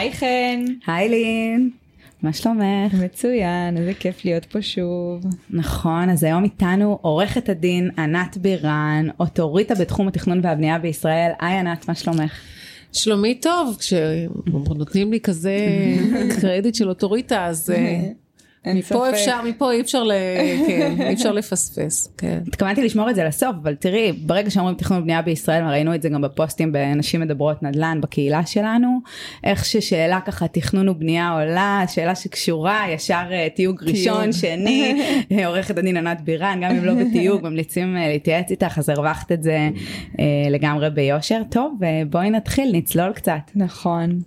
היי חן. היי לין. מה שלומך? מצוין, איזה כיף להיות פה שוב. נכון, אז היום איתנו עורכת הדין ענת בירן, אוטוריטה בתחום התכנון והבנייה בישראל. היי ענת, מה שלומך? שלומי טוב, כשנותנים לי כזה קרדיט של אוטוריטה, אז אה, מפה ספק. אפשר, מפה אי אפשר, ל... כן, אי אפשר לפספס, כן. התכוונתי לשמור את זה לסוף, אבל תראי, ברגע שאומרים תכנון ובנייה בישראל, ראינו את זה גם בפוסטים בנשים מדברות נדל"ן בקהילה שלנו, איך ששאלה ככה תכנון ובנייה עולה, שאלה שקשורה, ישר אה, תיוג ראשון, שני, עורכת הדין ענת בירן, גם אם לא בתיוג, ממליצים אה, להתייעץ איתך, אז הרווחת את זה אה, לגמרי ביושר. טוב, בואי נתחיל, נצלול קצת. נכון.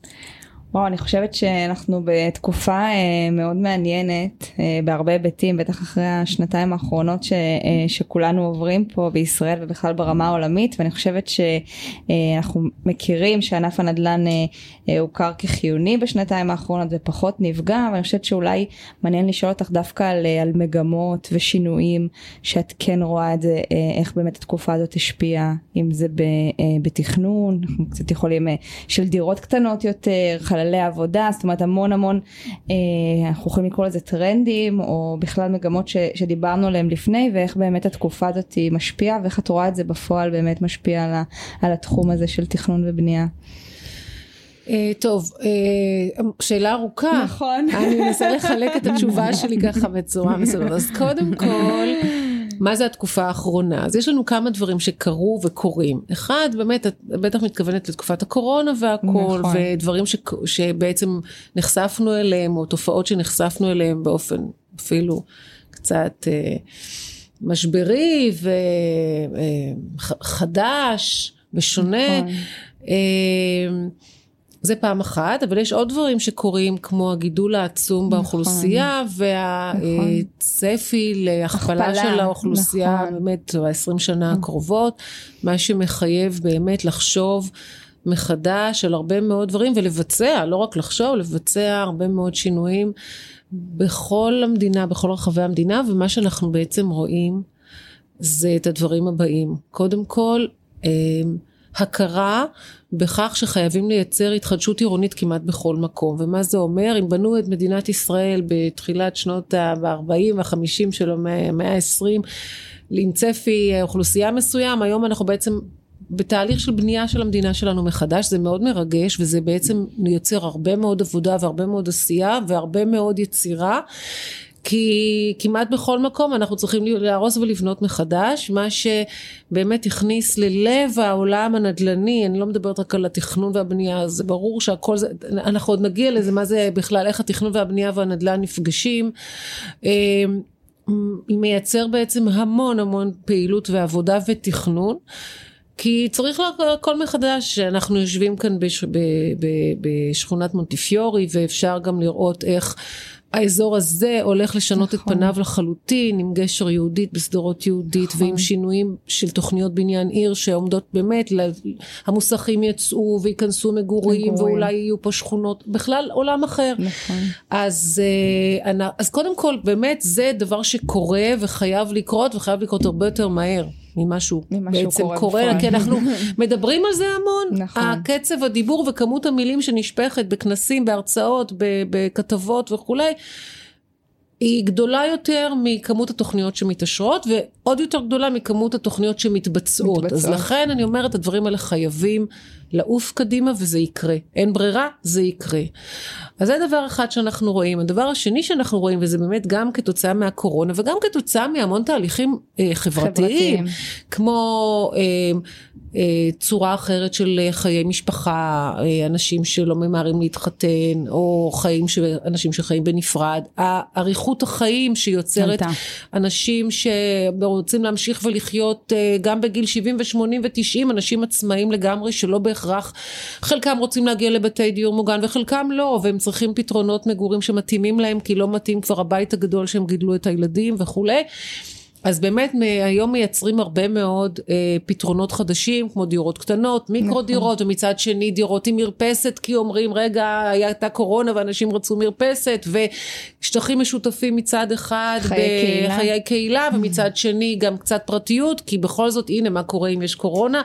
וואו, אני חושבת שאנחנו בתקופה אה, מאוד מעניינת אה, בהרבה היבטים, בטח אחרי השנתיים האחרונות ש, אה, שכולנו עוברים פה בישראל ובכלל ברמה העולמית, ואני חושבת שאנחנו אה, מכירים שענף הנדל"ן אה, אה, הוכר כחיוני בשנתיים האחרונות ופחות נפגע, ואני חושבת שאולי מעניין לשאול אותך דווקא על, על מגמות ושינויים שאת כן רואה את זה, איך באמת התקופה הזאת השפיעה, אם זה ב, בתכנון, אנחנו קצת יכולים, של דירות קטנות יותר, חלל חללי עבודה, זאת אומרת המון המון, אה, אנחנו יכולים לקרוא לזה טרנדים, או בכלל מגמות ש, שדיברנו עליהם לפני, ואיך באמת התקופה הזאת משפיעה, ואיך את רואה את זה בפועל באמת משפיע על, ה, על התחום הזה של תכנון ובנייה. Uh, טוב, uh, שאלה ארוכה. נכון. אני מנסה לחלק את התשובה שלי ככה בצורה מסוימת. אז קודם כל, מה זה התקופה האחרונה? אז יש לנו כמה דברים שקרו וקורים. אחד, באמת, את בטח מתכוונת לתקופת הקורונה והכל, נכון. ודברים ש, שבעצם נחשפנו אליהם, או תופעות שנחשפנו אליהם באופן אפילו קצת אה, משברי וחדש אה, ושונה. נכון. אה, זה פעם אחת, אבל יש עוד דברים שקורים, כמו הגידול העצום נכון, באוכלוסייה, והצפי נכון. להכפלה של האוכלוסייה, נכון. באמת, ב-20 שנה נכון. הקרובות, מה שמחייב באמת לחשוב מחדש על הרבה מאוד דברים, ולבצע, לא רק לחשוב, לבצע הרבה מאוד שינויים בכל המדינה, בכל רחבי המדינה, ומה שאנחנו בעצם רואים זה את הדברים הבאים. קודם כל, אה, הכרה בכך שחייבים לייצר התחדשות עירונית כמעט בכל מקום. ומה זה אומר? אם בנו את מדינת ישראל בתחילת שנות ה-40 וה-50 של המאה ה-20 עם צפי אוכלוסייה מסוים, היום אנחנו בעצם בתהליך של בנייה של המדינה שלנו מחדש, זה מאוד מרגש וזה בעצם יוצר הרבה מאוד עבודה והרבה מאוד עשייה והרבה מאוד יצירה. כי כמעט בכל מקום אנחנו צריכים להרוס ולבנות מחדש, מה שבאמת הכניס ללב העולם הנדל"ני, אני לא מדברת רק על התכנון והבנייה, זה ברור שהכל זה, אנחנו עוד נגיע לזה, מה זה בכלל, איך התכנון והבנייה והנדל"ן נפגשים. אה, היא מייצר בעצם המון המון פעילות ועבודה ותכנון. כי צריך הכל מחדש, אנחנו יושבים כאן בש, ב, ב, בשכונת מונטיפיורי ואפשר גם לראות איך האזור הזה הולך לשנות נכון. את פניו לחלוטין עם גשר יהודית בשדרות יהודית נכון. ועם שינויים של תוכניות בניין עיר שעומדות באמת, המוסכים יצאו וייכנסו מגורים, מגורים ואולי יהיו פה שכונות, בכלל עולם אחר. נכון. אז, אה, אז קודם כל באמת זה דבר שקורה וחייב לקרות וחייב לקרות הרבה יותר מהר. ממה שהוא בעצם קורה, קורה כי אנחנו מדברים על זה המון. נכון. הקצב הדיבור וכמות המילים שנשפכת בכנסים, בהרצאות, בכתבות וכולי, היא גדולה יותר מכמות התוכניות שמתעשרות ועוד יותר גדולה מכמות התוכניות שמתבצעות. מתבצעות. אז לכן אני אומרת, הדברים האלה חייבים לעוף קדימה וזה יקרה. אין ברירה, זה יקרה. אז זה דבר אחד שאנחנו רואים. הדבר השני שאנחנו רואים, וזה באמת גם כתוצאה מהקורונה וגם כתוצאה מהמון תהליכים אה, חברתיים, חברתיים, כמו אה, אה, צורה אחרת של חיי משפחה, אה, אנשים שלא ממהרים להתחתן, או חיים ש... אנשים שחיים בנפרד, אריכות החיים שיוצרת אנשים שרוצים להמשיך ולחיות אה, גם בגיל 70 ו-80 ו-90, אנשים עצמאים לגמרי שלא בהכרח, חלקם רוצים להגיע לבתי דיור מוגן וחלקם לא, והם צריכים פתרונות מגורים שמתאימים להם כי לא מתאים כבר הבית הגדול שהם גידלו את הילדים וכולי. אז באמת היום מייצרים הרבה מאוד אה, פתרונות חדשים כמו דירות קטנות, מיקרו נכון. דירות ומצד שני דירות עם מרפסת כי אומרים רגע הייתה קורונה ואנשים רצו מרפסת ושטחים משותפים מצד אחד חיי קהילה, חיי קהילה ומצד שני גם קצת פרטיות כי בכל זאת הנה מה קורה אם יש קורונה.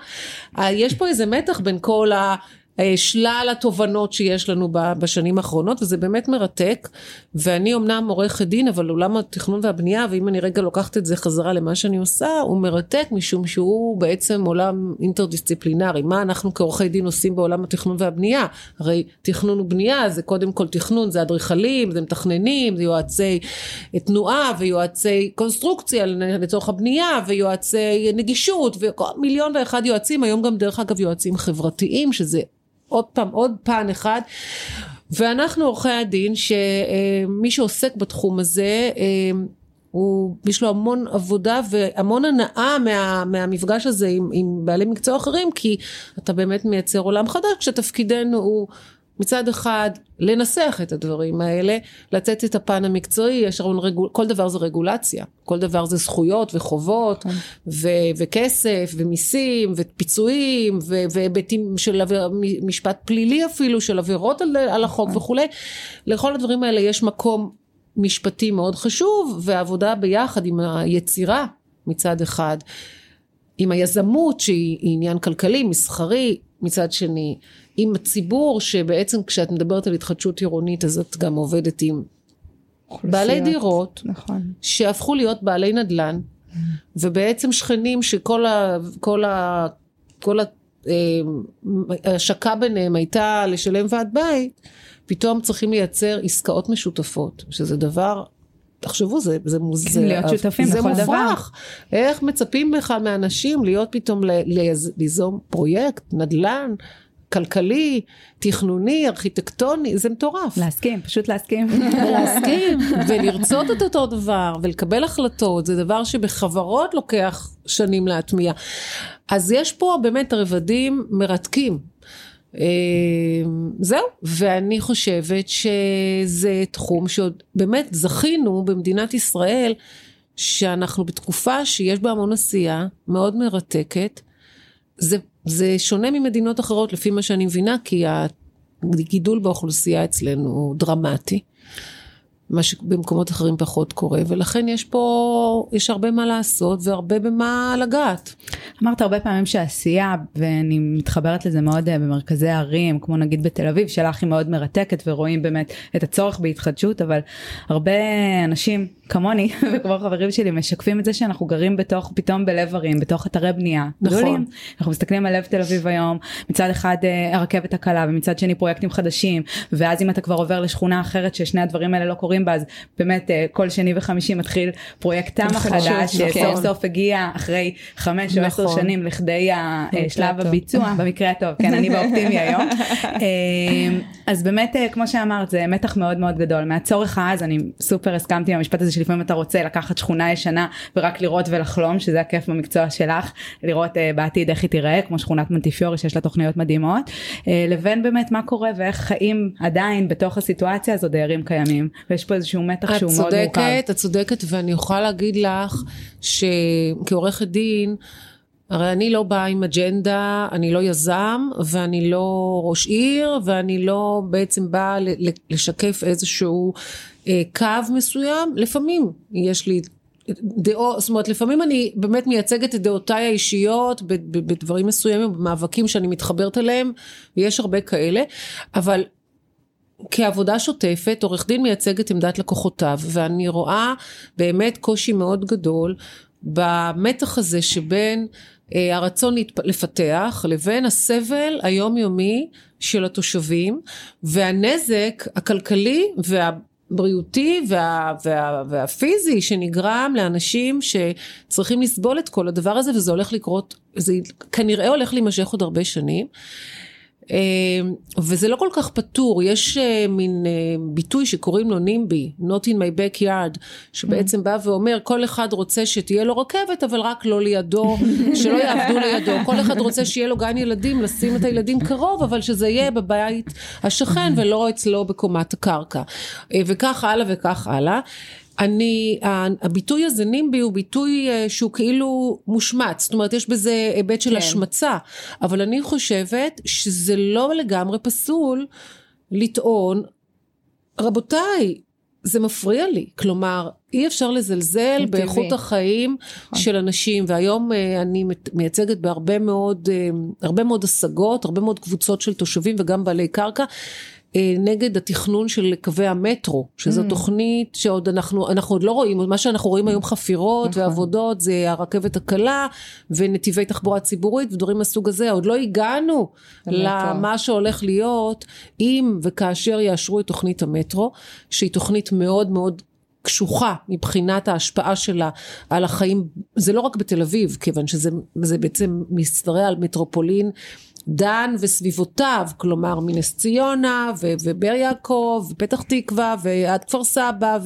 אה, יש פה איזה מתח בין כל ה... אה, שלל התובנות שיש לנו בשנים האחרונות וזה באמת מרתק. ואני אמנם עורכת דין אבל עולם התכנון והבנייה ואם אני רגע לוקחת את זה חזרה למה שאני עושה הוא מרתק משום שהוא בעצם עולם אינטרדיסציפלינרי. מה אנחנו כעורכי דין עושים בעולם התכנון והבנייה? הרי תכנון ובנייה זה קודם כל תכנון זה אדריכלים זה מתכננים זה יועצי תנועה ויועצי קונסטרוקציה לצורך הבנייה ויועצי נגישות ומיליון ואחד יועצים היום גם דרך אגב יועצים חברתיים שזה עוד פעם, עוד פן אחד. ואנחנו עורכי הדין, שמי שעוסק בתחום הזה, הוא, יש לו המון עבודה והמון הנאה מה, מהמפגש הזה עם, עם בעלי מקצוע אחרים, כי אתה באמת מייצר עולם חדש, כשתפקידנו הוא מצד אחד לנסח את הדברים האלה, לתת את הפן המקצועי, יש לנו רגול, כל דבר זה רגולציה, כל דבר זה זכויות וחובות כן. ו- וכסף ומיסים ופיצויים והיבטים של עביר, משפט פלילי אפילו, של עבירות על, על החוק נכון. וכולי, לכל הדברים האלה יש מקום משפטי מאוד חשוב ועבודה ביחד עם היצירה מצד אחד, עם היזמות שהיא עניין כלכלי, מסחרי, מצד שני, עם הציבור שבעצם כשאת מדברת על התחדשות עירונית אז את גם עובדת עם בעלי דירות נכון. שהפכו להיות בעלי נדל"ן ובעצם שכנים שכל ה... כל ה... כל ה... אה, ההשקה ביניהם הייתה לשלם ועד בית, פתאום צריכים לייצר עסקאות משותפות, שזה דבר תחשבו, זה, זה, זה, להיות שותפים זה לכל מופרך. דבר. איך מצפים בכלל מאנשים להיות פתאום ליזום פרויקט, נדל"ן, כלכלי, תכנוני, ארכיטקטוני, זה מטורף. להסכים, פשוט להסכים. ולהסכים, ולרצות את אותו דבר, ולקבל החלטות, זה דבר שבחברות לוקח שנים להטמיע. אז יש פה באמת רבדים מרתקים. אה, זהו, ואני חושבת שזה תחום שעוד באמת זכינו במדינת ישראל, שאנחנו בתקופה שיש בה המון עשייה, מאוד מרתקת. זה זה שונה ממדינות אחרות לפי מה שאני מבינה, כי הגידול באוכלוסייה אצלנו הוא דרמטי. מה שבמקומות אחרים פחות קורה, ולכן יש פה, יש הרבה מה לעשות והרבה במה לגעת. אמרת הרבה פעמים שעשייה, ואני מתחברת לזה מאוד אה, במרכזי ערים, כמו נגיד בתל אביב, שלך היא מאוד מרתקת, ורואים באמת את הצורך בהתחדשות, אבל הרבה אנשים כמוני וכמו חברים שלי משקפים את זה שאנחנו גרים בתוך פתאום בלב ערים בתוך אתרי בנייה נכון גדולים. אנחנו מסתכלים על לב תל אביב היום מצד אחד אה, הרכבת הקלה ומצד שני פרויקטים חדשים ואז אם אתה כבר עובר לשכונה אחרת ששני הדברים האלה לא קורים בה אז באמת אה, כל שני וחמישי מתחיל פרויקט תמ"א חדש שסוף נכון. סוף הגיע אחרי חמש או עשר נכון. שנים לכדי השלב הביצוע במקרה הטוב כן אני באופטימי היום אה, אז באמת כמו שאמרת זה מתח מאוד מאוד גדול מהצורך העז אני סופר הסכמתי עם המשפט הזה שלפעמים אתה רוצה לקחת שכונה ישנה ורק לראות ולחלום שזה הכיף במקצוע שלך לראות uh, בעתיד איך היא תיראה כמו שכונת מנטיפיורי שיש לה תוכניות מדהימות לבין באמת מה קורה ואיך חיים עדיין בתוך הסיטואציה הזו דיירים קיימים ויש פה איזשהו מתח שהוא צודקת, מאוד מורכב. את צודקת ואני יכולה להגיד לך שכעורכת דין הרי אני לא באה עם אג'נדה, אני לא יזם ואני לא ראש עיר ואני לא בעצם באה לשקף איזשהו אה, קו מסוים, לפעמים יש לי דעות, זאת אומרת לפעמים אני באמת מייצגת את דעותיי האישיות בדברים מסוימים, במאבקים שאני מתחברת אליהם, ויש הרבה כאלה, אבל כעבודה שוטפת, עורך דין מייצג את עמדת לקוחותיו, ואני רואה באמת קושי מאוד גדול במתח הזה שבין הרצון לפתח לבין הסבל היומיומי של התושבים והנזק הכלכלי וה... בריאותי וה, וה, והפיזי שנגרם לאנשים שצריכים לסבול את כל הדבר הזה וזה הולך לקרות, זה כנראה הולך להימשך עוד הרבה שנים. אה, וזה לא כל כך פתור, יש אה, מין אה, ביטוי שקוראים לו נימבי, Not in my backyard, שבעצם בא ואומר כל אחד רוצה שתהיה לו רכבת אבל רק לא לידו, שלא יעבדו לידו, כל אחד רוצה שיהיה לו גן ילדים, לשים את הילדים קרוב אבל שזה יהיה בבית השכן ולא אצלו בקומת הקרקע, וכך הלאה וכך הלאה. אני, הביטוי הזה נימבי הוא ביטוי אה, שהוא כאילו מושמץ, זאת אומרת יש בזה היבט של כן. השמצה, אבל אני חושבת שזה לא לגמרי פסול לטעון, רבותיי, זה מפריע לי, כלומר אי אפשר לזלזל. באיכות החיים נכון. של אנשים, והיום אה, אני מייצגת בהרבה מאוד, אה, הרבה מאוד השגות, הרבה מאוד קבוצות של תושבים וגם בעלי קרקע. אה, נגד התכנון של קווי המטרו, שזו Mm. תוכנית שעוד אנחנו, אנחנו עוד לא רואים, מה שאנחנו רואים היום חפירות נכון. ועבודות זה הרכבת הקלה ונתיבי תחבורה ציבורית ודברים מהסוג הזה, עוד לא הגענו. למה שהולך להיות אם וכאשר יאשרו את תוכנית המטרו, שהיא תוכנית מאוד מאוד קשוחה מבחינת ההשפעה שלה על החיים, זה לא רק בתל אביב, כיוון שזה זה בעצם משתרע על מטרופולין דן וסביבותיו, כלומר מנס ציונה ו- ובאר יעקב ופתח תקווה ועד כפר סבא,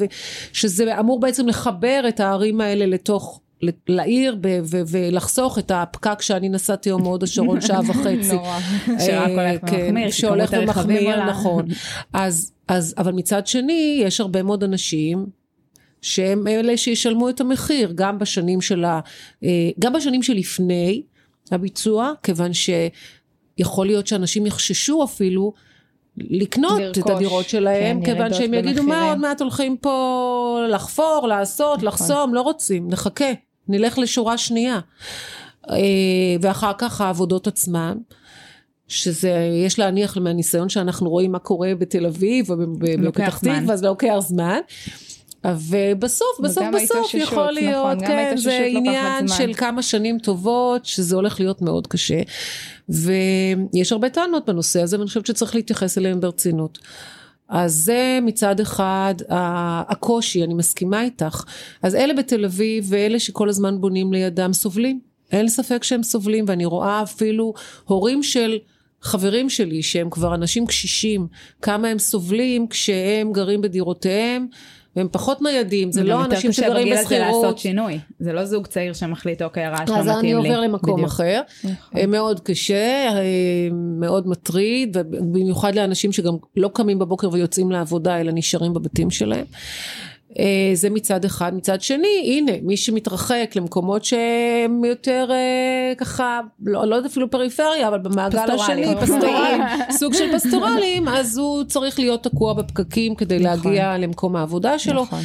שזה אמור בעצם לחבר את הערים האלה לתוך לעיר ב- ו- ולחסוך את הפקק שאני נסעתי היום מהוד השרון שעה וחצי. נורא. שרק אה, הולך כן, ומחמיר, שהולך ומחמיר. נכון. אז, אז, אבל מצד שני, יש הרבה מאוד אנשים שהם אלה שישלמו את המחיר, גם בשנים של ה... אה, גם בשנים שלפני הביצוע, כיוון שיכול להיות שאנשים יחששו אפילו לקנות את לרכוש, הדירות שלהם, כן, כיוון שהם יגידו מה במחירים." עוד מעט הולכים פה לחפור, לעשות, נכון. לחסום, לא רוצים, נחכה, נלך לשורה שנייה. אה, ואחר כך העבודות עצמן. שזה, יש להניח מהניסיון שאנחנו רואים מה קורה בתל אביב או בפתח. תקווה, אז לוקח זמן. ובסוף, בסוף, בסוף ההתאוששות, יכול להיות, נכון, כן, זה לוקחת עניין. של כמה שנים טובות, שזה הולך להיות מאוד קשה. ויש הרבה טענות בנושא הזה, ואני חושבת שצריך להתייחס אליהן ברצינות. אז זה מצד אחד הקושי, אני מסכימה איתך. אז אלה בתל אביב ואלה שכל הזמן בונים לידם סובלים. אין ספק שהם סובלים, ואני רואה אפילו הורים של חברים שלי, שהם כבר אנשים קשישים, כמה הם סובלים כשהם גרים בדירותיהם, והם פחות ניידים, זה לא אנשים שגרים גם יותר קשה בגיל הזה לעשות בשכירות. שינוי. זה לא זוג צעיר שמחליט, אוקיי, הרעש לא אז מתאים לי. אני עובר למקום בדיוק. אחר. נכון. אה, מאוד קשה, אה, מאוד מטריד, ובמיוחד לאנשים שגם לא קמים בבוקר ויוצאים לעבודה, אלא נשארים בבתים שלהם. אה, זה מצד אחד. מצד שני, הנה, מי שמתרחק למקומות שהם יותר אה, ככה, לא, לא יודעת אפילו פריפריה, אבל במעגל. השני, פסטורליים, סוג של פסטורליים, אז הוא צריך להיות תקוע בפקקים כדי נכון. להגיע למקום העבודה שלו. נכון.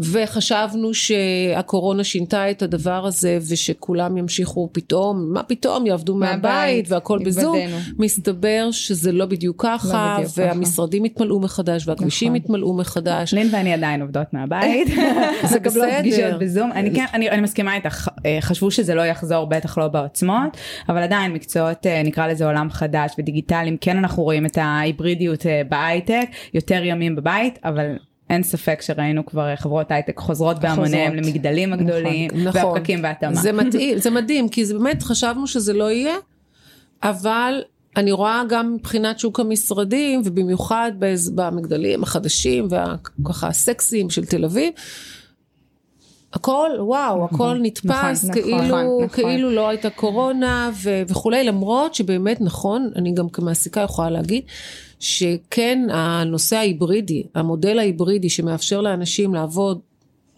וחשבנו שהקורונה שינתה את הדבר הזה ושכולם ימשיכו פתאום, מה פתאום, יעבדו מהבית מהבית, והכל בזום. מסתבר שזה לא בדיוק ככה, לא בדיוק והמשרדים התמלאו מחדש והכבישים נכון. התמלאו מחדש. לין ואני עדיין עובדות מהבית. זה בסדר. פגישות בזום. אני כן, אני אני מסכימה איתך, אה, חשבו שזה לא יחזור, בטח לא בעוצמות, אבל עדיין מקצועות, אה, נקרא לזה עולם חדש ודיגיטליים, כן אנחנו רואים את ההיברידיות אה, בהייטק, יותר ימים בבית, אבל... אין ספק שראינו כבר אה, חברות הייטק חוזרות בהמוניהם. למגדלים הגדולים, נכון. והפקקים בהתאמה. זה מדהים, זה מדהים, כי זה באמת חשבנו שזה לא יהיה, אבל אני רואה גם מבחינת שוק המשרדים, ובמיוחד במגדלים החדשים והככה הסקסיים של תל אביב, הכל, וואו, הכל נתפס נכון, כאילו, נכון, נכון. כאילו לא הייתה קורונה ו- וכולי, למרות שבאמת נכון, אני גם כמעסיקה יכולה להגיד, שכן הנושא ההיברידי, המודל ההיברידי שמאפשר לאנשים לעבוד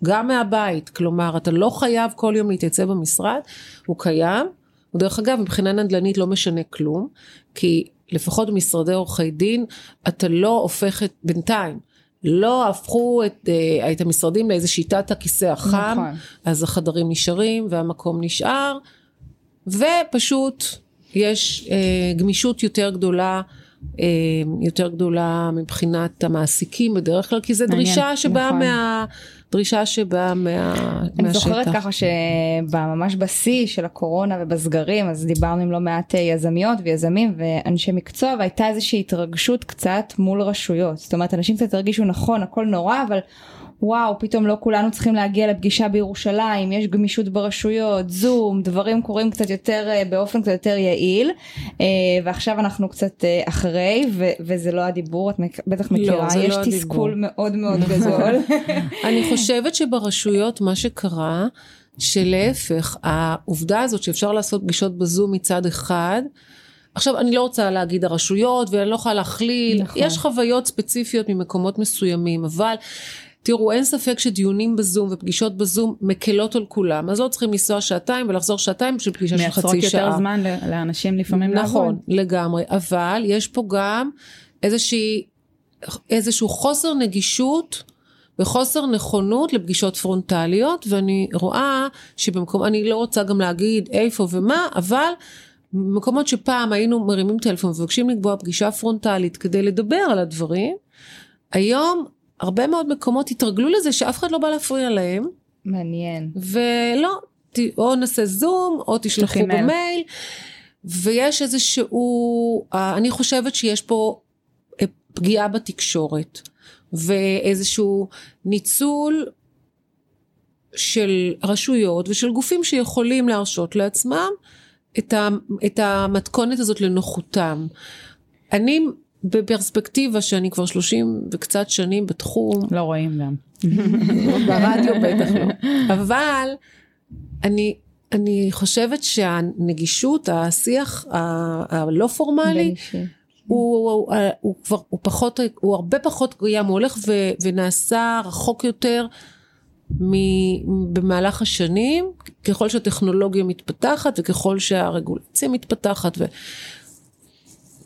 גם מהבית, כלומר אתה לא חייב כל יום להתייצב במשרד, הוא קיים, ודרך אגב מבחינה נדל"נית לא משנה כלום, כי לפחות במשרדי עורכי דין אתה לא הופך את, בינתיים, לא הפכו את, אה, את המשרדים לאיזה שיטת הכיסא החם, נכון. אז החדרים נשארים והמקום נשאר, ופשוט יש אה, גמישות יותר גדולה. אה, יותר גדולה מבחינת המעסיקים בדרך כלל, כי זו דרישה שבאה נכון. מה... דרישה שבאה מה... אני מהשטח. זוכרת ככה שממש בשיא של הקורונה ובסגרים אז דיברנו עם לא מעט אה, יזמיות ויזמים ואנשי מקצוע והייתה איזושהי התרגשות קצת מול רשויות זאת אומרת אנשים קצת הרגישו נכון הכל נורא אבל וואו פתאום לא כולנו צריכים להגיע לפגישה בירושלים יש גמישות ברשויות זום דברים קורים קצת יותר אה, באופן קצת יותר יעיל אה, ועכשיו אנחנו קצת אה, אחרי ו- וזה לא הדיבור את בטח מכירה זה לא יש הדיבור. תסכול מאוד מאוד גדול. אני חושבת שברשויות מה שקרה, שלהפך, העובדה הזאת שאפשר לעשות פגישות בזום מצד אחד, עכשיו אני לא רוצה להגיד הרשויות ואני לא יכולה להכליל, נכון. יש חוויות ספציפיות ממקומות מסוימים, אבל תראו אין ספק שדיונים בזום ופגישות בזום מקלות על כולם, אז לא צריכים לנסוע שעתיים ולחזור שעתיים בשביל פגישה של מייצרות חצי שעה. יותר זמן לאנשים לפעמים נכון, לעבוד. לגמרי, אבל יש פה גם איזושהי, איזשהו חוסר נגישות וחוסר נכונות לפגישות פרונטליות, ואני רואה שבמקום, אני לא רוצה גם להגיד איפה ומה, אבל במקומות שפעם היינו מרימים טלפון ומבקשים לקבוע פגישה פרונטלית כדי לדבר על הדברים, היום הרבה מאוד מקומות התרגלו לזה שאף אחד לא בא להפריע להם. מעניין. ולא, או נעשה זום, או תשלחו במייל. ויש איזשהו, אה, אני חושבת שיש פה אה, פגיעה בתקשורת, ואיזשהו ניצול של רשויות ושל גופים שיכולים להרשות לעצמם את, ה, את המתכונת הזאת לנוחותם. אני בפרספקטיבה שאני כבר שלושים וקצת שנים בתחום. לא רואים גם. ברדיו בטח לא. אבל אני, אני חושבת שהנגישות, השיח הלא פורמלי, הוא, הוא, הוא כבר, הוא פחות, הוא הרבה פחות קיים, הוא הולך ו, ונעשה רחוק יותר במהלך השנים, ככל שהטכנולוגיה מתפתחת וככל שהרגולציה מתפתחת. ו...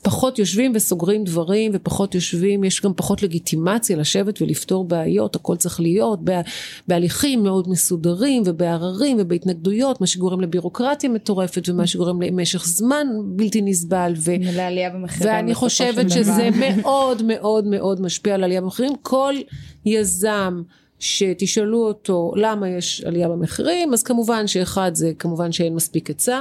פחות יושבים וסוגרים דברים ופחות יושבים, יש גם פחות לגיטימציה לשבת ולפתור בעיות, הכל צריך להיות בהליכים מאוד מסודרים ובעררים ובהתנגדויות, מה שגורם לבירוקרטיה מטורפת ומה שגורם למשך זמן בלתי נסבל. ו... לעלייה במחירים. ואני חושבת שזה מאוד מאוד מאוד משפיע על עלייה במחירים. כל יזם שתשאלו אותו למה יש עלייה במחירים, אז כמובן שאחד זה כמובן שאין מספיק היצע.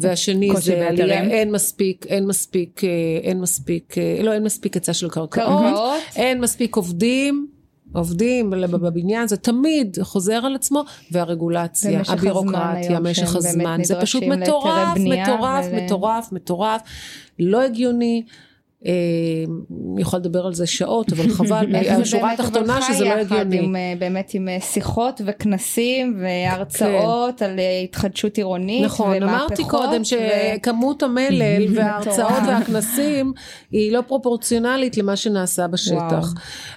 והשני זה עלייה, אין מספיק, אין מספיק, אה, אין מספיק, אה, לא אין מספיק היצע של קרקעות, אין מספיק עובדים. עובדים בבניין זה תמיד חוזר על עצמו והרגולציה הבירוקרטיה משך הזמן. זה פשוט מטורף מטורף מטורף מטורף. לא הגיוני יכולה לדבר על זה שעות אבל חבל השורה התחתונה שזה לא הגיוני. עם, אה, באמת עם אה, שיחות וכנסים והרצאות כן. על התחדשות עירונית נכון ומהפכות, אמרתי קודם. שכמות המלל וההרצאות והכנסים היא לא פרופורציונלית למה שנעשה בשטח.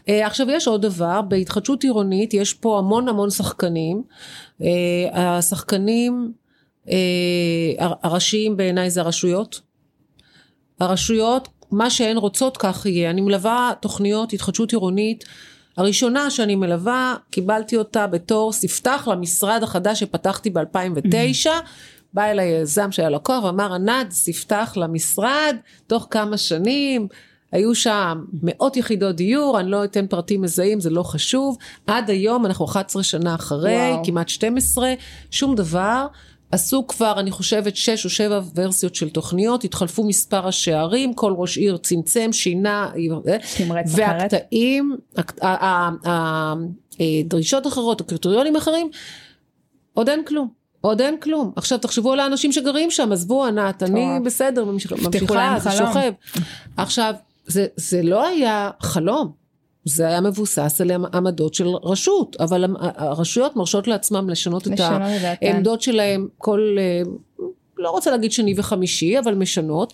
עכשיו יש עוד דבר בהתחדשות עירונית יש פה המון המון שחקנים השחקנים הראשיים בעיניי זה הרשויות. הרשויות מה שהן רוצות כך יהיה. אני מלווה תוכניות התחדשות עירונית. הראשונה שאני מלווה, קיבלתי אותה בתור ספתח למשרד החדש שפתחתי ב-2009. בא אליי יזם שהיה לקוח ואמר ענת ספתח למשרד תוך כמה שנים היו שם מאות יחידות דיור אני לא אתן פרטים מזהים זה לא חשוב עד היום אנחנו 11 שנה אחרי וואו. כמעט 12 שום דבר עשו כבר אני חושבת שש או שבע ורסיות של תוכניות, התחלפו מספר השערים, כל ראש עיר צמצם, שינה, והקטעים, הדרישות אחרות, הקריטריונים אחרים, עוד אין כלום. עוד אין כלום. עכשיו תחשבו על האנשים שגרים שם, עזבו ענת, אני בסדר, ממשיכה, זה שוכב. עכשיו, זה, זה לא היה חלום. זה היה מבוסס על עמדות של רשות, אבל הרשויות מרשות לעצמם לשנות את העמדות שלהם כל, אה, לא רוצה להגיד שני וחמישי, אבל משנות.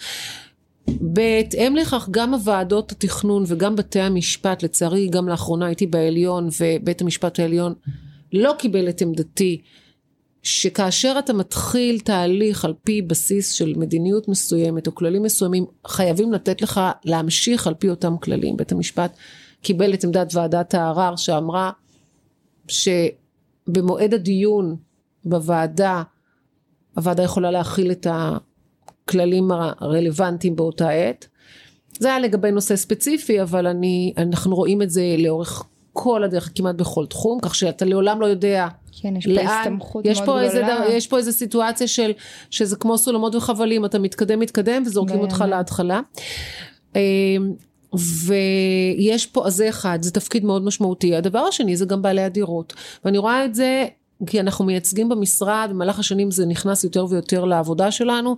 בהתאם לכך גם הוועדות התכנון וגם בתי המשפט, לצערי גם לאחרונה הייתי בעליון ובית המשפט העליון לא קיבל את עמדתי שכאשר אתה מתחיל תהליך על פי בסיס של מדיניות מסוימת או כללים מסוימים חייבים לתת לך להמשיך על פי אותם כללים. בית המשפט קיבל את עמדת ועדת הערר שאמרה שבמועד הדיון בוועדה, הוועדה יכולה להכיל את הכללים הרלוונטיים באותה עת. זה היה לגבי נושא ספציפי, אבל אני, אנחנו רואים את זה לאורך כל הדרך, כמעט בכל תחום, כך שאתה לעולם לא יודע כן, יש לאן, פה הסתמכות מאוד גדולה. איזה, יש פה איזה סיטואציה של, שזה כמו סולמות וחבלים, אתה מתקדם מתקדם וזורקים אותך להתחלה. ויש פה, אז זה אחד, זה תפקיד מאוד משמעותי. הדבר השני זה גם בעלי הדירות. ואני רואה את זה כי אנחנו מייצגים במשרד, במהלך השנים זה נכנס יותר ויותר לעבודה שלנו.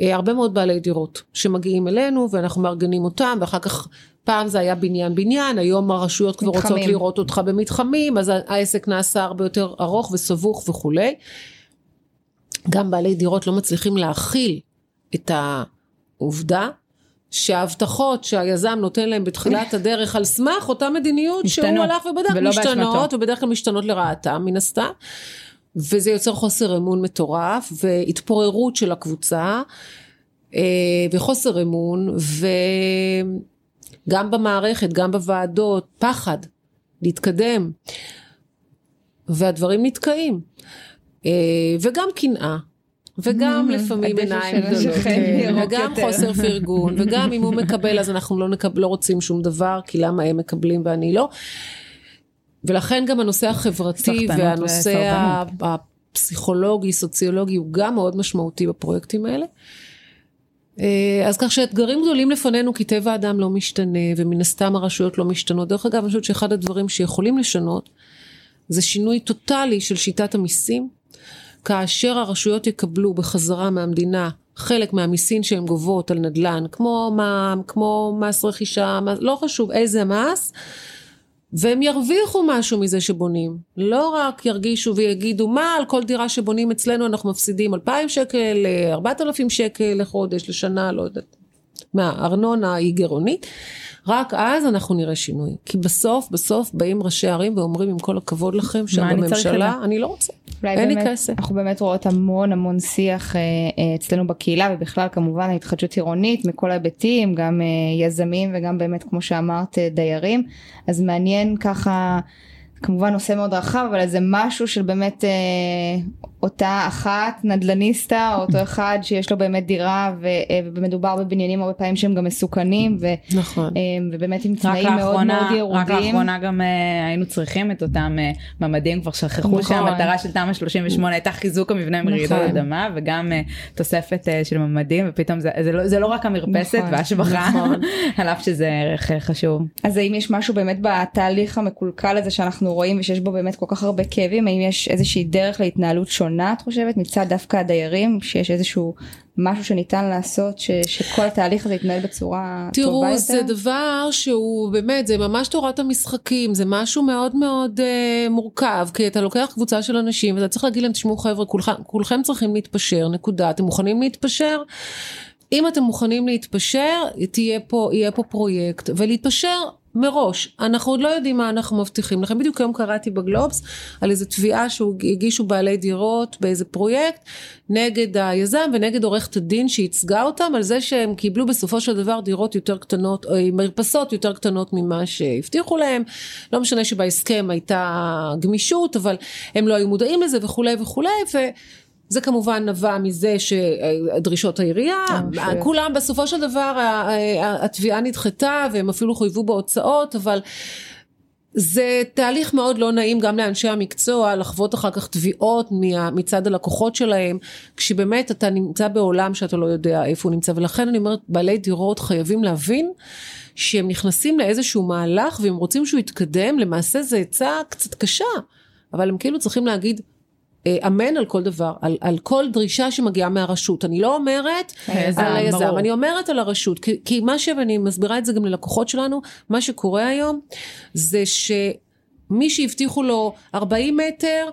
אה, הרבה מאוד בעלי דירות שמגיעים אלינו ואנחנו מארגנים אותם ואחר כך פעם זה היה בניין בניין היום הרשויות כבר מתחמים. רוצות לראות אותך במתחמים אז העסק נעשה הרבה יותר ארוך וסבוך וכולי. גם בעלי דירות לא מצליחים להכיל את העובדה שההבטחות שהיזם נותן להם בתחילת הדרך על סמך אותה מדיניות משתנות, שהוא הלך ובדק משתנות ובדרך כלל משתנות לרעתם מן הסתם וזה יוצר חוסר אמון מטורף והתפוררות של הקבוצה אה, וחוסר אמון וגם במערכת גם בוועדות פחד להתקדם, והדברים נתקעים. אה, וגם קנאה. וגם לפעמים עיניים גדולות, כן, וגם חוסר פרגון, וגם אם הוא מקבל אז אנחנו לא, נקב, לא רוצים שום דבר, כי למה הם מקבלים ואני לא. ולכן גם הנושא החברתי והנושא הפסיכולוגי, סוציולוגי, הוא גם מאוד משמעותי בפרויקטים האלה. אה, אז כך שאתגרים גדולים לפנינו כי טבע האדם לא משתנה ומן הסתם הרשויות לא משתנות. דרך אגב אני חושבת שאחד הדברים שיכולים לשנות זה שינוי טוטאלי של שיטת המיסים כאשר הרשויות יקבלו בחזרה מהמדינה חלק מהמיסים שהן גובות על נדל"ן כמו מע"מ, כמו מס רכישה, לא חשוב איזה מס והם ירוויחו משהו מזה שבונים. לא רק ירגישו ויגידו מה על כל דירה שבונים אצלנו אנחנו מפסידים 2,000 שקל, 4,000 שקל לחודש, לשנה, לא יודעת. מה, ארנונה היא גירעונית. רק אז אנחנו נראה שינוי. כי בסוף, בסוף באים ראשי ערים ואומרים עם כל הכבוד לכם שבממשלה, אני, אני לא רוצה, אין לי כסף. אנחנו באמת רואות המון המון שיח אה, אה, אצלנו בקהילה ובכלל כמובן ההתחדשות עירונית מכל ההיבטים, גם אה, יזמים וגם באמת כמו שאמרת דיירים, אז מעניין ככה כמובן נושא מאוד רחב אבל זה משהו של באמת אה, אותה אחת נדלניסטה או אותו אחד שיש לו באמת דירה ו, אה, ומדובר בבניינים הרבה פעמים שהם גם מסוכנים ו, נכון. אה, ובאמת עם תנאים מאוד מאוד ירודים. רק לאחרונה גם אה, היינו צריכים את אותם אה, ממ"דים כבר שכחו נכון. שהמטרה של תמ"א 38 הייתה חיזוק המבנה מרעידות נכון. אדמה וגם אה, תוספת אה, של ממ"דים ופתאום זה, זה, לא, זה לא רק המרפסת נכון, והשבחה נכון. על אף שזה ערך חשוב. אז האם יש משהו באמת בתהליך המקולקל הזה שאנחנו רואים ושיש בו באמת כל כך הרבה כאבים האם יש איזושהי דרך להתנהלות שונה את חושבת מצד דווקא הדיירים שיש איזשהו משהו שניתן לעשות ש, שכל התהליך הזה יתנהל בצורה תראו, טובה יותר? תראו זה דבר שהוא באמת זה ממש תורת המשחקים זה משהו מאוד מאוד uh, מורכב כי אתה לוקח קבוצה של אנשים ואתה צריך להגיד להם תשמעו חבר'ה כולכם, כולכם צריכים להתפשר נקודה אתם מוכנים להתפשר? אם אתם מוכנים להתפשר תהיה פה יהיה פה פרויקט ולהתפשר מראש, אנחנו עוד לא יודעים מה אנחנו מבטיחים לכם. בדיוק היום קראתי בגלובס על איזה תביעה שהגישו בעלי דירות באיזה פרויקט נגד היזם ונגד עורכת הדין שייצגה אותם על זה שהם קיבלו בסופו של דבר דירות יותר קטנות, או מרפסות יותר קטנות ממה שהבטיחו להם. לא משנה שבהסכם הייתה גמישות, אבל הם לא היו מודעים לזה וכולי וכולי. ו... זה כמובן נבע מזה שדרישות העירייה, אה, כולם בסופו של דבר התביעה נדחתה והם אפילו חויבו בהוצאות, אבל זה תהליך מאוד לא נעים גם לאנשי המקצוע לחוות אחר כך תביעות מצד הלקוחות שלהם כשבאמת אתה נמצא בעולם שאתה לא יודע איפה הוא נמצא. ולכן אני אומרת בעלי דירות חייבים להבין שהם נכנסים לאיזשהו מהלך והם רוצים שהוא יתקדם. למעשה זה עצה קצת קשה אבל הם כאילו צריכים להגיד אמן על כל דבר, על, על כל דרישה שמגיעה מהרשות. אני לא אומרת היזם, על היזם, ברור. אני אומרת על הרשות, כי, כי מה שאני מסבירה את זה גם ללקוחות שלנו, מה שקורה היום זה שמי שהבטיחו לו 40 מטר,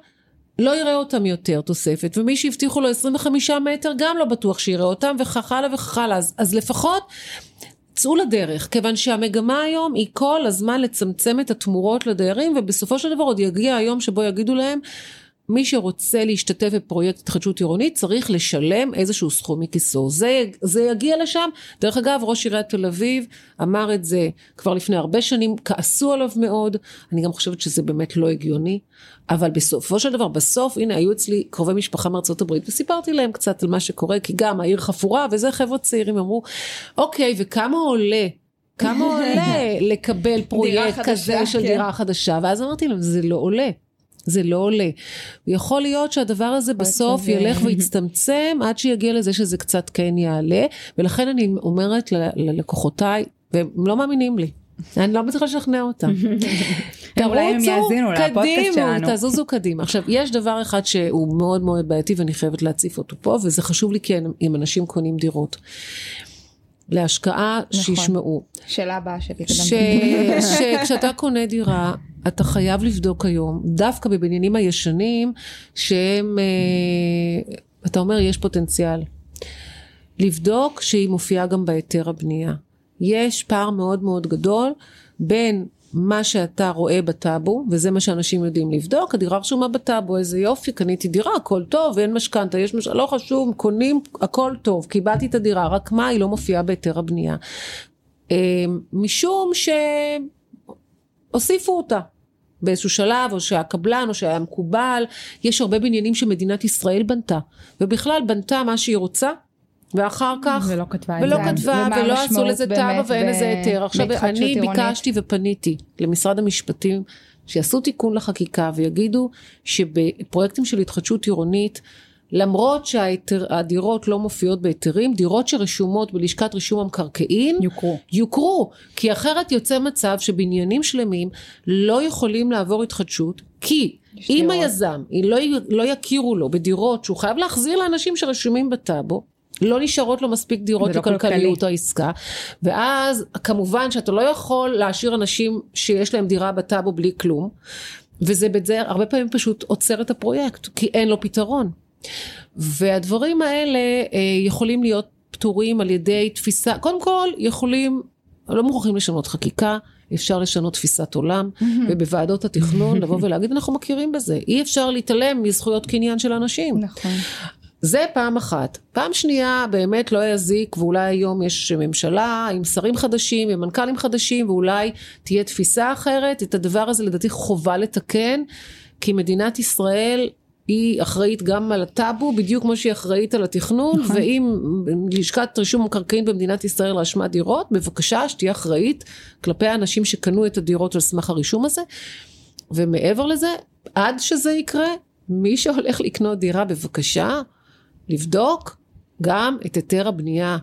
לא יראה אותם יותר תוספת, ומי שהבטיחו לו 25 מטר גם לא בטוח שיראה אותם, וכך הלאה וכך הלאה. אז, אז לפחות צאו לדרך, כיוון שהמגמה היום היא כל הזמן לצמצם את התמורות לדיירים, ובסופו של דבר עוד יגיע היום שבו יגידו להם מי שרוצה להשתתף בפרויקט התחדשות עירונית צריך לשלם איזשהו סכום מכיסו. זה, זה יגיע לשם. דרך אגב, ראש עיריית תל אביב אמר את זה כבר לפני הרבה שנים, כעסו עליו מאוד. אני גם חושבת שזה באמת לא הגיוני. אבל בסופו של דבר, בסוף, הנה, היו אצלי קרובי משפחה מארצות הברית, וסיפרתי להם קצת על מה שקורה, כי גם העיר חפורה, וזה חבר'ה צעירים אמרו, אוקיי, וכמה עולה כמה עולה לקבל פרויקט כזה של כן. דירה חדשה? ואז אמרתי להם, זה לא עולה. זה לא עולה. יכול להיות שהדבר הזה בסוף ילך ויצטמצם עד שיגיע לזה שזה קצת כן יעלה, ולכן אני אומרת ללקוחותיי, והם לא מאמינים לי. אני לא מצליחה לשכנע אותם. לפודקאסט שלנו. תזוזו קדימה. עכשיו, יש דבר אחד שהוא מאוד מאוד בעייתי ואני חייבת להציף אותו פה, וזה חשוב לי כן אם אנשים קונים דירות. להשקעה נכון. שישמעו. שאלה הבאה שלי. שכשאתה קונה דירה, אתה חייב לבדוק היום, דווקא בבניינים הישנים, שהם, אה, אתה אומר, יש פוטנציאל. לבדוק שהיא מופיעה גם בהיתר הבנייה. יש פער מאוד מאוד גדול בין מה שאתה רואה בטאבו, וזה מה שאנשים יודעים לבדוק, הדירה רשומה בטאבו, איזה יופי, קניתי דירה, הכל טוב, אין משכנתה, יש משכנתה, לא חשוב, קונים, הכל טוב, קיבלתי את הדירה, רק מה, היא לא מופיעה בהיתר הבנייה. אה, משום שהוסיפו אותה. באיזשהו שלב, או שהיה קבלן, או שהיה מקובל. יש הרבה בניינים שמדינת ישראל בנתה, ובכלל בנתה מה שהיא רוצה, ואחר כך, ולא כתבה. ולא כתבה, ולא עשו לזה תב"ע ואין לזה היתר. עכשיו, אני ביקשתי ופניתי למשרד המשפטים, שיעשו תיקון לחקיקה ויגידו שבפרויקטים של התחדשות עירונית, למרות שהדירות לא מופיעות בהיתרים, דירות שרשומות בלשכת רישום המקרקעין, יוכרו. יוכרו, כי אחרת יוצא מצב שבניינים שלמים לא יכולים לעבור התחדשות, כי אם היזם, לא, לא יכירו לו בדירות שהוא חייב להחזיר לאנשים שרשומים בטאבו, לא נשארות לו מספיק דירות לכלכליות העסקה ואז כמובן שאתה לא יכול להשאיר אנשים שיש להם דירה בטאבו בלי כלום וזה בזה הרבה פעמים פשוט עוצר את הפרויקט כי אין לו פתרון והדברים האלה אה, יכולים להיות פתורים על ידי תפיסה קודם כל יכולים לא מוכרחים לשנות חקיקה אפשר לשנות תפיסת עולם, mm-hmm. ובוועדות התכנון לבוא ולהגיד אנחנו מכירים בזה. אי אפשר להתעלם מזכויות קניין של אנשים. נכון. זה פעם אחת. פעם שנייה באמת לא יזיק ואולי היום יש ממשלה עם שרים חדשים ומנכ"לים חדשים ואולי תהיה תפיסה אחרת. את הדבר הזה לדעתי חובה לתקן כי מדינת ישראל היא אחראית גם על הטאבו בדיוק כמו שהיא אחראית על התכנון נכון. ואם לשכת רישום המקרקעין במדינת ישראל רשמה דירות בבקשה שתהיה אחראית כלפי האנשים שקנו את הדירות על סמך הרישום הזה ומעבר לזה עד שזה יקרה מי שהולך לקנות דירה בבקשה לבדוק גם את היתר הבנייה.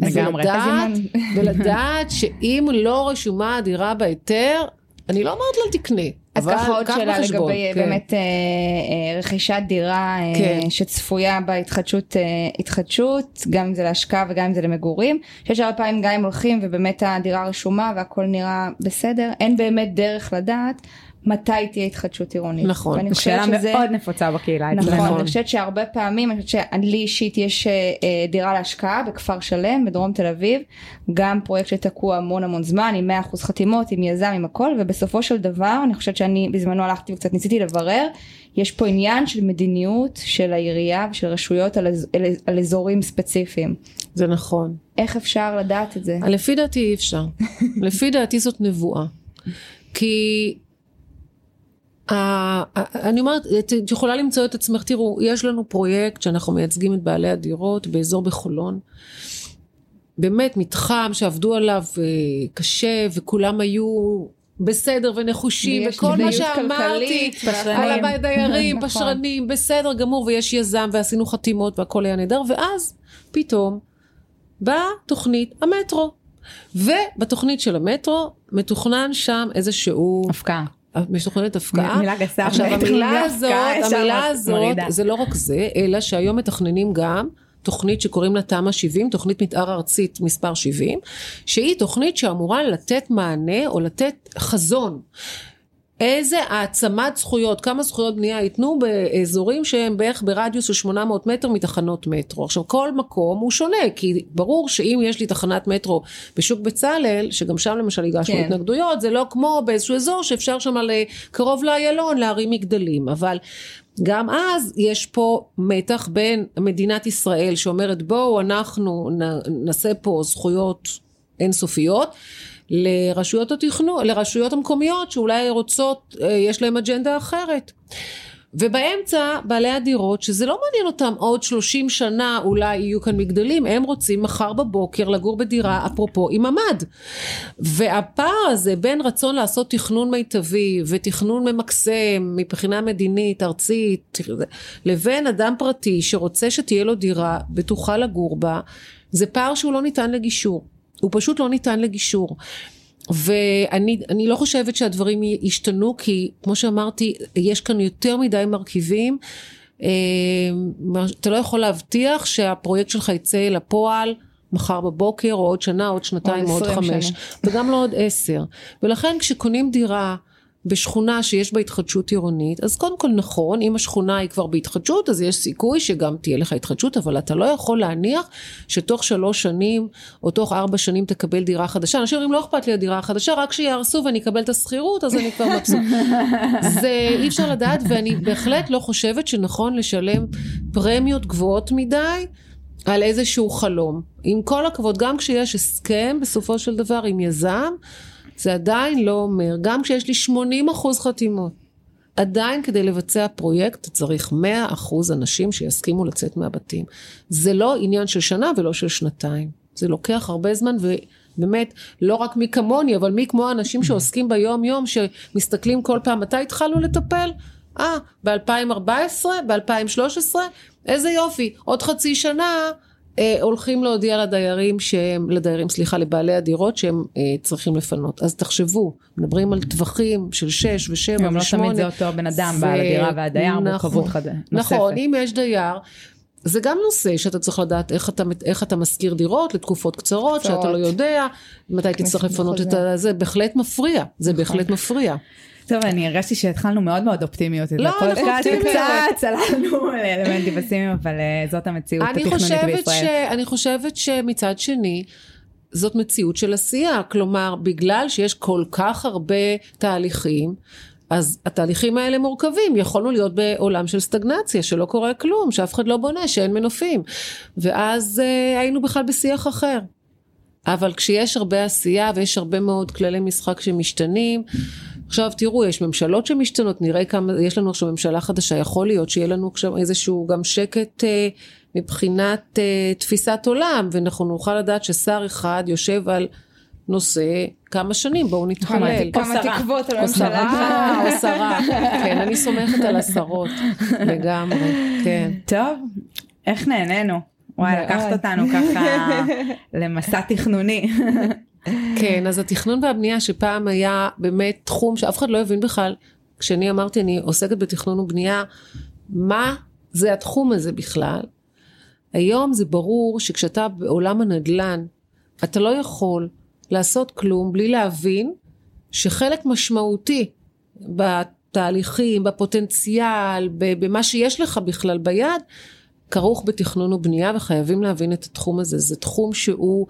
ולדעת, ולדעת שאם לא רשומה הדירה בהיתר, אני לא אומרת לא תקנה. אז ככה עוד שאלה בחשבון, לגבי כן. באמת אה, אה, רכישת דירה אה, כן. שצפויה בהתחדשות, אה, התחדשות, גם אם זה להשקעה וגם אם זה למגורים, שיש הרבה פעמים גם אם הולכים ובאמת הדירה רשומה והכל נראה בסדר, אין באמת דרך לדעת מתי תהיה התחדשות עירונית. נכון, שאלה שזה... מאוד נפוצה בקהילה. נכון, נכון, אני חושבת שהרבה פעמים, אני חושבת שלי אישית יש אה, דירה להשקעה בכפר שלם בדרום תל אביב, גם פרויקט שתקוע המון המון זמן עם 100% חתימות, עם יזם, עם הכל, ובסופו של דבר אני חושבת שאני בזמנו הלכתי וקצת ניסיתי לברר, יש פה עניין של מדיניות של העירייה ושל רשויות על, על, על אזורים ספציפיים. זה נכון. איך אפשר לדעת את זה? לפי דעתי אי אפשר. לפי דעתי זאת נבואה. כי אני אומרת, את יכולה למצוא את עצמך, תראו, יש לנו פרויקט שאנחנו מייצגים את בעלי הדירות באזור בחולון. באמת מתחם שעבדו עליו אה, קשה וכולם היו בסדר ונחושים וכל מה שאמרתי על הדיירים, נכון. פשרנים, בסדר גמור ויש יזם ועשינו חתימות והכל היה נהדר ואז פתאום באה תוכנית המטרו ובתוכנית של המטרו מתוכנן שם איזשהו הפקעה משוכנת הפקעה. מילה גסה. עכשיו המילה הזאת, המילה הזאת, זה לא רק זה, אלא שהיום מתכננים גם תוכנית שקוראים לה תמ"א 70, תוכנית מתאר ארצית מספר 70, שהיא תוכנית שאמורה לתת מענה או לתת חזון איזה העצמת זכויות, כמה זכויות בנייה ייתנו באזורים שהם בערך ברדיוס של 800 מטר מתחנות מטרו. עכשיו כל מקום הוא שונה, כי ברור שאם יש לי תחנת מטרו בשוק בצלאל, שגם שם למשל הגשנו כן. התנגדויות, זה לא כמו באיזשהו אזור שאפשר שם קרוב לאיילון להרים מגדלים, אבל גם אז יש פה מתח בין מדינת ישראל שאומרת בואו אנחנו נעשה פה זכויות אינסופיות לרשויות התכנון, לרשויות המקומיות שאולי רוצות, אה, יש להן אג'נדה אחרת. ובאמצע בעלי הדירות שזה לא מעניין אותם עוד 30 שנה אולי יהיו כאן מגדלים הם רוצים מחר בבוקר לגור בדירה אפרופו עם ממ"ד והפער הזה בין רצון לעשות תכנון מיטבי ותכנון ממקסם מבחינה מדינית ארצית לבין אדם פרטי שרוצה שתהיה לו דירה בטוחה לגור בה זה פער שהוא לא ניתן לגישור הוא פשוט לא ניתן לגישור. ואני לא חושבת שהדברים ישתנו כי כמו שאמרתי יש כאן יותר מדי מרכיבים אה, אתה לא יכול להבטיח שהפרויקט שלך יצא לפועל מחר בבוקר או עוד שנה עוד שנתיים או עוד חמש שנה. וגם לא עוד עשר ולכן כשקונים דירה בשכונה שיש בה התחדשות עירונית, אז קודם כל נכון, אם השכונה היא כבר בהתחדשות, אז יש סיכוי שגם תהיה לך התחדשות, אבל אתה לא יכול להניח שתוך שלוש שנים, או תוך ארבע שנים תקבל דירה חדשה. אנשים אומרים, לא אכפת לי הדירה החדשה, רק שיהרסו ואני אקבל את השכירות, אז אני כבר מבסוט. זה אי אפשר לדעת, ואני בהחלט לא חושבת שנכון לשלם פרמיות גבוהות מדי. על איזשהו חלום. עם כל הכבוד, גם כשיש הסכם בסופו של דבר עם יזם, זה עדיין לא אומר, גם כשיש לי 80 אחוז חתימות, עדיין כדי לבצע פרויקט צריך 100 אחוז אנשים שיסכימו לצאת מהבתים. זה לא עניין של שנה ולא של שנתיים. זה לוקח הרבה זמן ובאמת, לא רק מי כמוני, אבל מי כמו האנשים שעוסקים ביום יום, שמסתכלים כל פעם, מתי התחלנו לטפל? אה, ב-2014, ב-2013, איזה יופי, עוד חצי שנה אה, הולכים להודיע לדיירים שהם, לדיירים, סליחה, לבעלי הדירות שהם אה, צריכים לפנות. אז תחשבו, מדברים על טווחים של 6 ו-7 ו-8. גם לא תמיד זה אותו בן אדם, ו... בעל הדירה והדייר, נכון, מורכבות חד... נוספת. נכון, אם יש דייר, זה גם נושא שאתה צריך לדעת איך אתה, איך אתה משכיר דירות לתקופות קצרות, קצרות. שאתה לא יודע מתי תצטרך לפנות את זה, זה בהחלט מפריע, זה נכון. בהחלט מפריע. טוב, אני הרגשתי שהתחלנו מאוד מאוד אופטימיות. לא, אנחנו אופטימיות. קצת צללנו לאלמנטים פסימיים, אבל אה, זאת המציאות התכנונית בישראל. אני חושבת שמצד שני, זאת מציאות של עשייה. כלומר, בגלל שיש כל כך הרבה תהליכים, אז התהליכים האלה מורכבים, יכולנו להיות בעולם של סטגנציה, שלא קורה כלום, שאף אחד לא בונה, שאין מנופים. ואז אה, היינו בכלל בשיח אחר. אבל כשיש הרבה עשייה ויש הרבה מאוד כללי משחק שמשתנים, עכשיו תראו, יש ממשלות שמשתנות, נראה כמה, יש לנו עכשיו ממשלה חדשה, יכול להיות שיהיה לנו עכשיו איזשהו גם שקט אה, מבחינת אה, תפיסת עולם, ואנחנו נוכל לדעת ששר אחד יושב על נושא כמה שנים, בואו נתחלל. כמה תקוות על הממשלה. או שרה, כן, אני סומכת על השרות, לגמרי, כן. טוב, איך נהנינו. וואי, לקחת אותנו ככה למסע תכנוני. כן, אז התכנון והבנייה שפעם היה באמת תחום שאף אחד לא הבין בכלל, כשאני אמרתי אני עוסקת בתכנון ובנייה, מה זה התחום הזה בכלל? היום זה ברור שכשאתה בעולם הנדל"ן, אתה לא יכול לעשות כלום בלי להבין שחלק משמעותי בתהליכים, בפוטנציאל, במה שיש לך בכלל ביד, כרוך בתכנון ובנייה וחייבים להבין את התחום הזה. זה תחום שהוא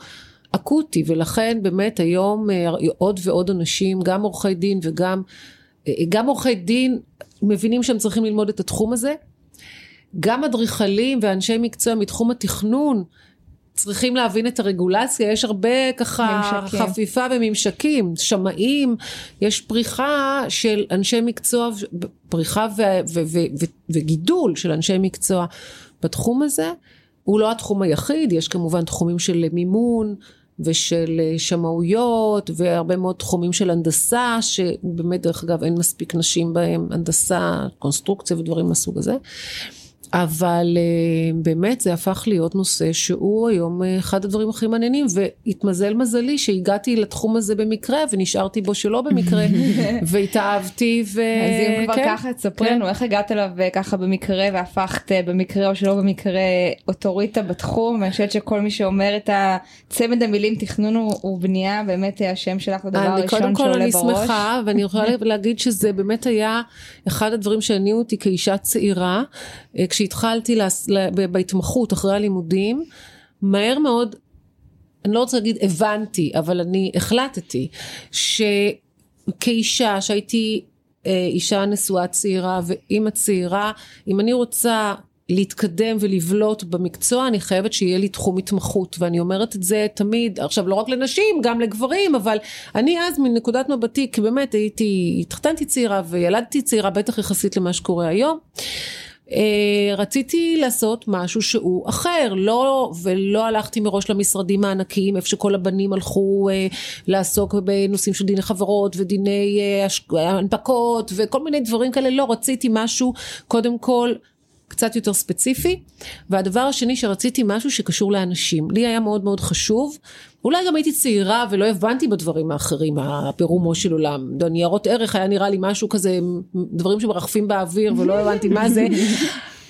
אקוטי ולכן באמת היום אה, עוד ועוד אנשים, גם עורכי דין וגם אה, גם עורכי דין מבינים שהם צריכים ללמוד את התחום הזה. גם אדריכלים ואנשי מקצוע מתחום התכנון צריכים להבין את הרגולציה, יש הרבה ככה ממשקים. חפיפה וממשקים, שמאים, יש פריחה של אנשי מקצוע, פריחה ו- ו- ו- ו- וגידול של אנשי מקצוע בתחום הזה. הוא לא התחום היחיד, יש כמובן תחומים של מימון ושל שמאויות והרבה מאוד תחומים של הנדסה, שבאמת דרך אגב אין מספיק נשים בהם, הנדסה, קונסטרוקציה ודברים מהסוג הזה. אבל uh, באמת זה הפך להיות נושא שהוא היום uh, אחד הדברים הכי מעניינים והתמזל מזלי שהגעתי לתחום הזה במקרה ונשארתי בו שלא במקרה והתאהבתי ו... אז אם כבר כן, ככה תספרי כן. לנו איך הגעת אליו אה, ככה במקרה והפכת במקרה או שלא במקרה אוטוריטה בתחום ואני חושבת שכל מי שאומר את הצמד המילים תכנון ובנייה באמת השם שלך הדבר הראשון שעולה בראש. קודם כל אני שמחה ואני יכולה להגיד שזה באמת היה אחד הדברים שהניעו אותי כאישה צעירה. כשהתחלתי להס... בהתמחות אחרי הלימודים, מהר מאוד, אני לא רוצה להגיד הבנתי, אבל אני החלטתי שכאישה שהייתי אה, אישה נשואה צעירה ואימא צעירה, אם אני רוצה להתקדם ולבלוט במקצוע, אני חייבת שיהיה לי תחום התמחות, ואני אומרת את זה תמיד, עכשיו לא רק לנשים, גם לגברים, אבל אני אז מנקודת מבטי, כי באמת הייתי, התחתנתי צעירה וילדתי צעירה, בטח יחסית למה שקורה היום. אה, רציתי לעשות משהו שהוא אחר, לא, ולא הלכתי מראש למשרדים הענקיים, איפה שכל הבנים הלכו אה, לעסוק בנושאים של דיני חברות ודיני אה, הנפקות וכל מיני דברים כאלה, לא, רציתי משהו קודם כל קצת יותר ספציפי, והדבר השני שרציתי משהו שקשור לאנשים. לי היה מאוד מאוד חשוב, אולי גם הייתי צעירה ולא הבנתי בדברים האחרים, הפירומו של עולם. ניירות ערך היה נראה לי משהו כזה, דברים שמרחפים באוויר ולא הבנתי מה זה.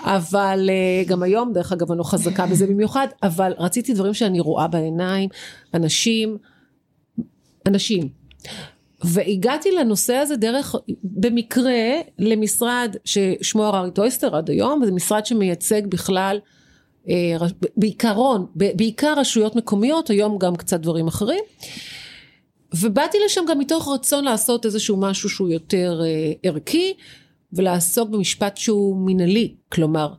אבל אה, גם היום דרך אגב אני לא חזקה בזה במיוחד אבל רציתי דברים שאני רואה בעיניים אנשים אנשים והגעתי לנושא הזה דרך, במקרה, למשרד ששמו הררי טויסטר עד היום, וזה משרד שמייצג בכלל, אה, בעיקרון, בעיקר רשויות מקומיות, היום גם קצת דברים אחרים. ובאתי לשם גם מתוך רצון לעשות איזשהו משהו שהוא יותר אה, ערכי, ולעסוק במשפט שהוא מינהלי, כלומר,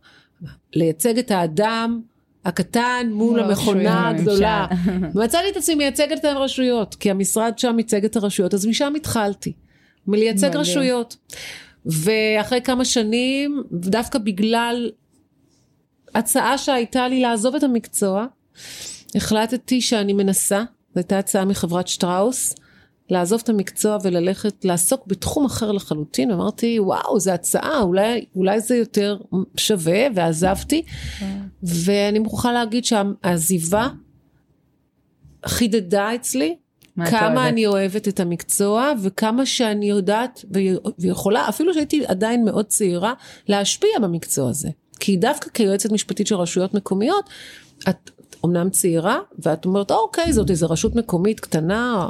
לייצג את האדם הקטן מול המכונה הגדולה. ומצאתי את עצמי מייצגת את הרשויות, כי המשרד שם ייצג את הרשויות, אז משם התחלתי, מלייצג רשויות. ואחרי כמה שנים, דווקא בגלל הצעה שהייתה לי לעזוב את המקצוע, החלטתי שאני מנסה, זו הייתה הצעה מחברת שטראוס, לעזוב את המקצוע וללכת לעסוק בתחום אחר לחלוטין, אמרתי וואו זו הצעה אולי, אולי זה יותר שווה ועזבתי. ואני מוכרחה להגיד שהעזיבה חידדה אצלי כמה אוהבת? אני אוהבת את המקצוע וכמה שאני יודעת ויכולה אפילו שהייתי עדיין מאוד צעירה להשפיע במקצוע הזה. כי דווקא כיועצת משפטית של רשויות מקומיות את אומנם צעירה ואת אומרת אוקיי זאת איזה רשות מקומית קטנה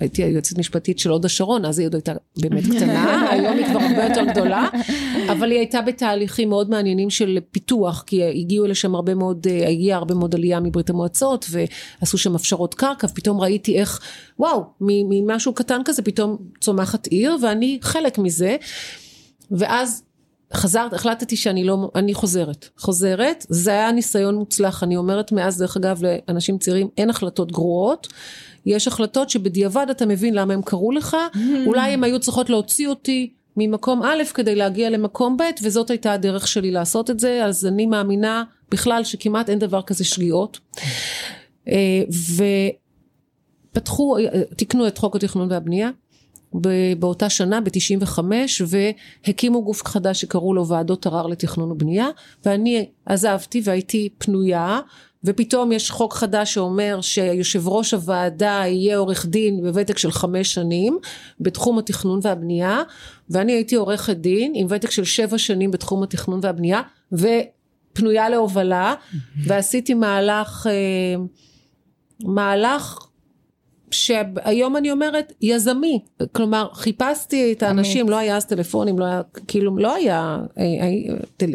הייתי היועצת משפטית של הוד השרון, אז היא עוד הייתה באמת קטנה, היום היא כבר הרבה יותר גדולה, אבל היא הייתה בתהליכים מאוד מעניינים של פיתוח, כי הגיעו לשם הרבה מאוד, הגיעה הרבה מאוד עלייה מברית המועצות, ועשו שם הפשרות קרקע, ופתאום ראיתי איך, וואו, ממשהו קטן כזה פתאום צומחת עיר, ואני חלק מזה, ואז חזרת, החלטתי שאני לא, אני חוזרת, חוזרת, זה היה ניסיון מוצלח, אני אומרת מאז דרך אגב לאנשים צעירים אין החלטות גרועות, יש החלטות שבדיעבד אתה מבין למה הם קרו לך, mm. אולי הם היו צריכות להוציא אותי ממקום א' כדי להגיע למקום ב', וזאת הייתה הדרך שלי לעשות את זה, אז אני מאמינה בכלל שכמעט אין דבר כזה שגיאות. אה, ופתחו, תיקנו את חוק התכנון והבנייה. באותה שנה ב-95 והקימו גוף חדש שקראו לו ועדות ערר לתכנון ובנייה ואני עזבתי והייתי פנויה ופתאום יש חוק חדש שאומר שיושב ראש הוועדה יהיה עורך דין בוותק של חמש שנים בתחום התכנון והבנייה ואני הייתי עורכת דין עם ותק של שבע שנים בתחום התכנון והבנייה ופנויה להובלה ועשיתי מהלך אה, מהלך שהיום אני אומרת יזמי. כלומר חיפשתי את האנשים לא היה אז טלפונים לא היה כאילו לא היה אה, אה,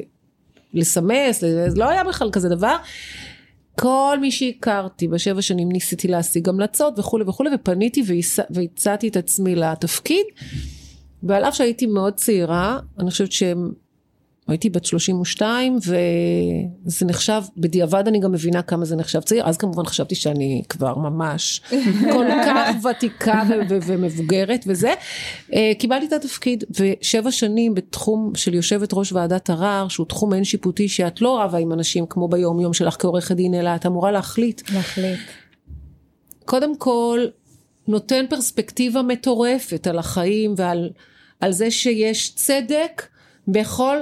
לסמס לא היה בכלל כזה דבר כל מי שהכרתי בשבע שנים ניסיתי להשיג המלצות וכולי וכולי ופניתי והצעתי את עצמי לתפקיד. ועל אף שהייתי מאוד צעירה אני חושבת שהם הייתי בת 32 וזה נחשב, בדיעבד אני גם מבינה כמה זה נחשב צעיר, אז כמובן חשבתי שאני כבר ממש כל כך ותיקה ומבוגרת וזה. אה, קיבלתי את התפקיד ושבע שנים בתחום של יושבת ראש ועדת ערר, שהוא תחום מעין שיפוטי שאת לא רבה עם אנשים כמו ביום יום שלך כעורכת דין, אלא את אמורה להחליט. להחליט. קודם כל, נותן פרספקטיבה מטורפת על החיים ועל על זה שיש צדק בכל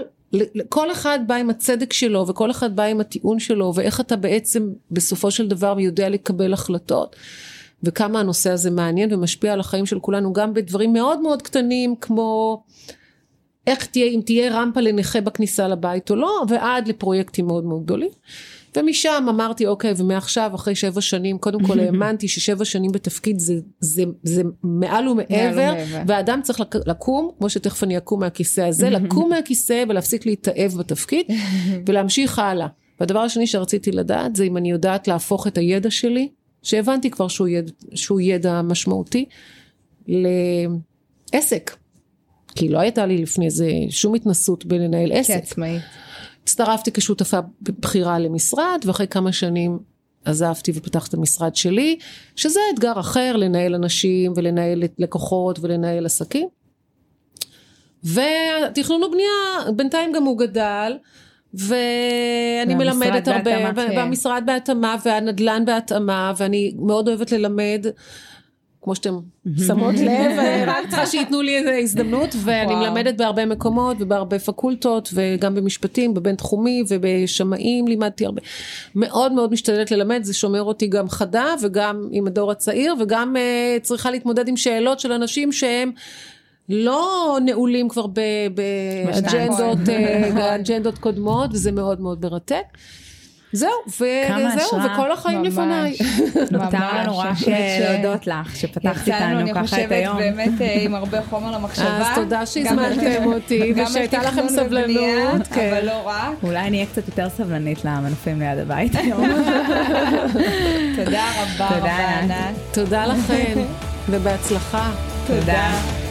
כל אחד בא עם הצדק שלו וכל אחד בא עם הטיעון שלו ואיך אתה בעצם בסופו של דבר יודע לקבל החלטות וכמה הנושא הזה מעניין ומשפיע על החיים של כולנו גם בדברים מאוד מאוד קטנים כמו איך תהיה אם תהיה רמפה לנכה בכניסה לבית או לא ועד לפרויקטים מאוד מאוד גדולים ומשם אמרתי אוקיי ומעכשיו אחרי שבע שנים קודם כל האמנתי ששבע שנים בתפקיד זה, זה, זה מעל ומעבר והאדם צריך לקום כמו שתכף אני אקום מהכיסא הזה לקום מהכיסא ולהפסיק להתאהב בתפקיד ולהמשיך הלאה. והדבר השני שרציתי לדעת זה אם אני יודעת להפוך את הידע שלי שהבנתי כבר שהוא ידע, שהוא ידע משמעותי לעסק. כי לא הייתה לי לפני זה שום התנסות בלנהל עסק. כעצמאית. הצטרפתי כשותפה בכירה למשרד ואחרי כמה שנים עזבתי ופתחתי את המשרד שלי שזה אתגר אחר לנהל אנשים ולנהל לקוחות ולנהל עסקים. והתכנון ובנייה בינתיים גם הוא גדל ואני מלמדת הרבה והמשרד בהתאמה והנדל"ן בהתאמה ואני מאוד אוהבת ללמד כמו שאתם שמות לב, רק צריכה שייתנו לי איזה הזדמנות, ואני מלמדת בהרבה מקומות ובהרבה פקולטות, וגם במשפטים, בבין תחומי ובשמאים לימדתי הרבה. מאוד מאוד משתדלת ללמד, זה שומר אותי גם חדה וגם עם הדור הצעיר, וגם uh, צריכה להתמודד עם שאלות של אנשים שהם לא נעולים כבר באג'נדות uh, קודמות, וזה מאוד מאוד מרתק. זהו, וזהו, וכל החיים לפניי. נותר לנו רק להודות לך שפתחת איתנו ככה את היום. אני חושבת באמת אה, עם הרבה חומר למחשבה. אז תודה שהזמנתם אותי, ושהייתה לכם סבלנות. כן. אבל לא רק. אולי אני אהיה קצת יותר סבלנית למנופים ליד הבית היום. תודה רבה רבה ענת. תודה לכן, ובהצלחה. תודה.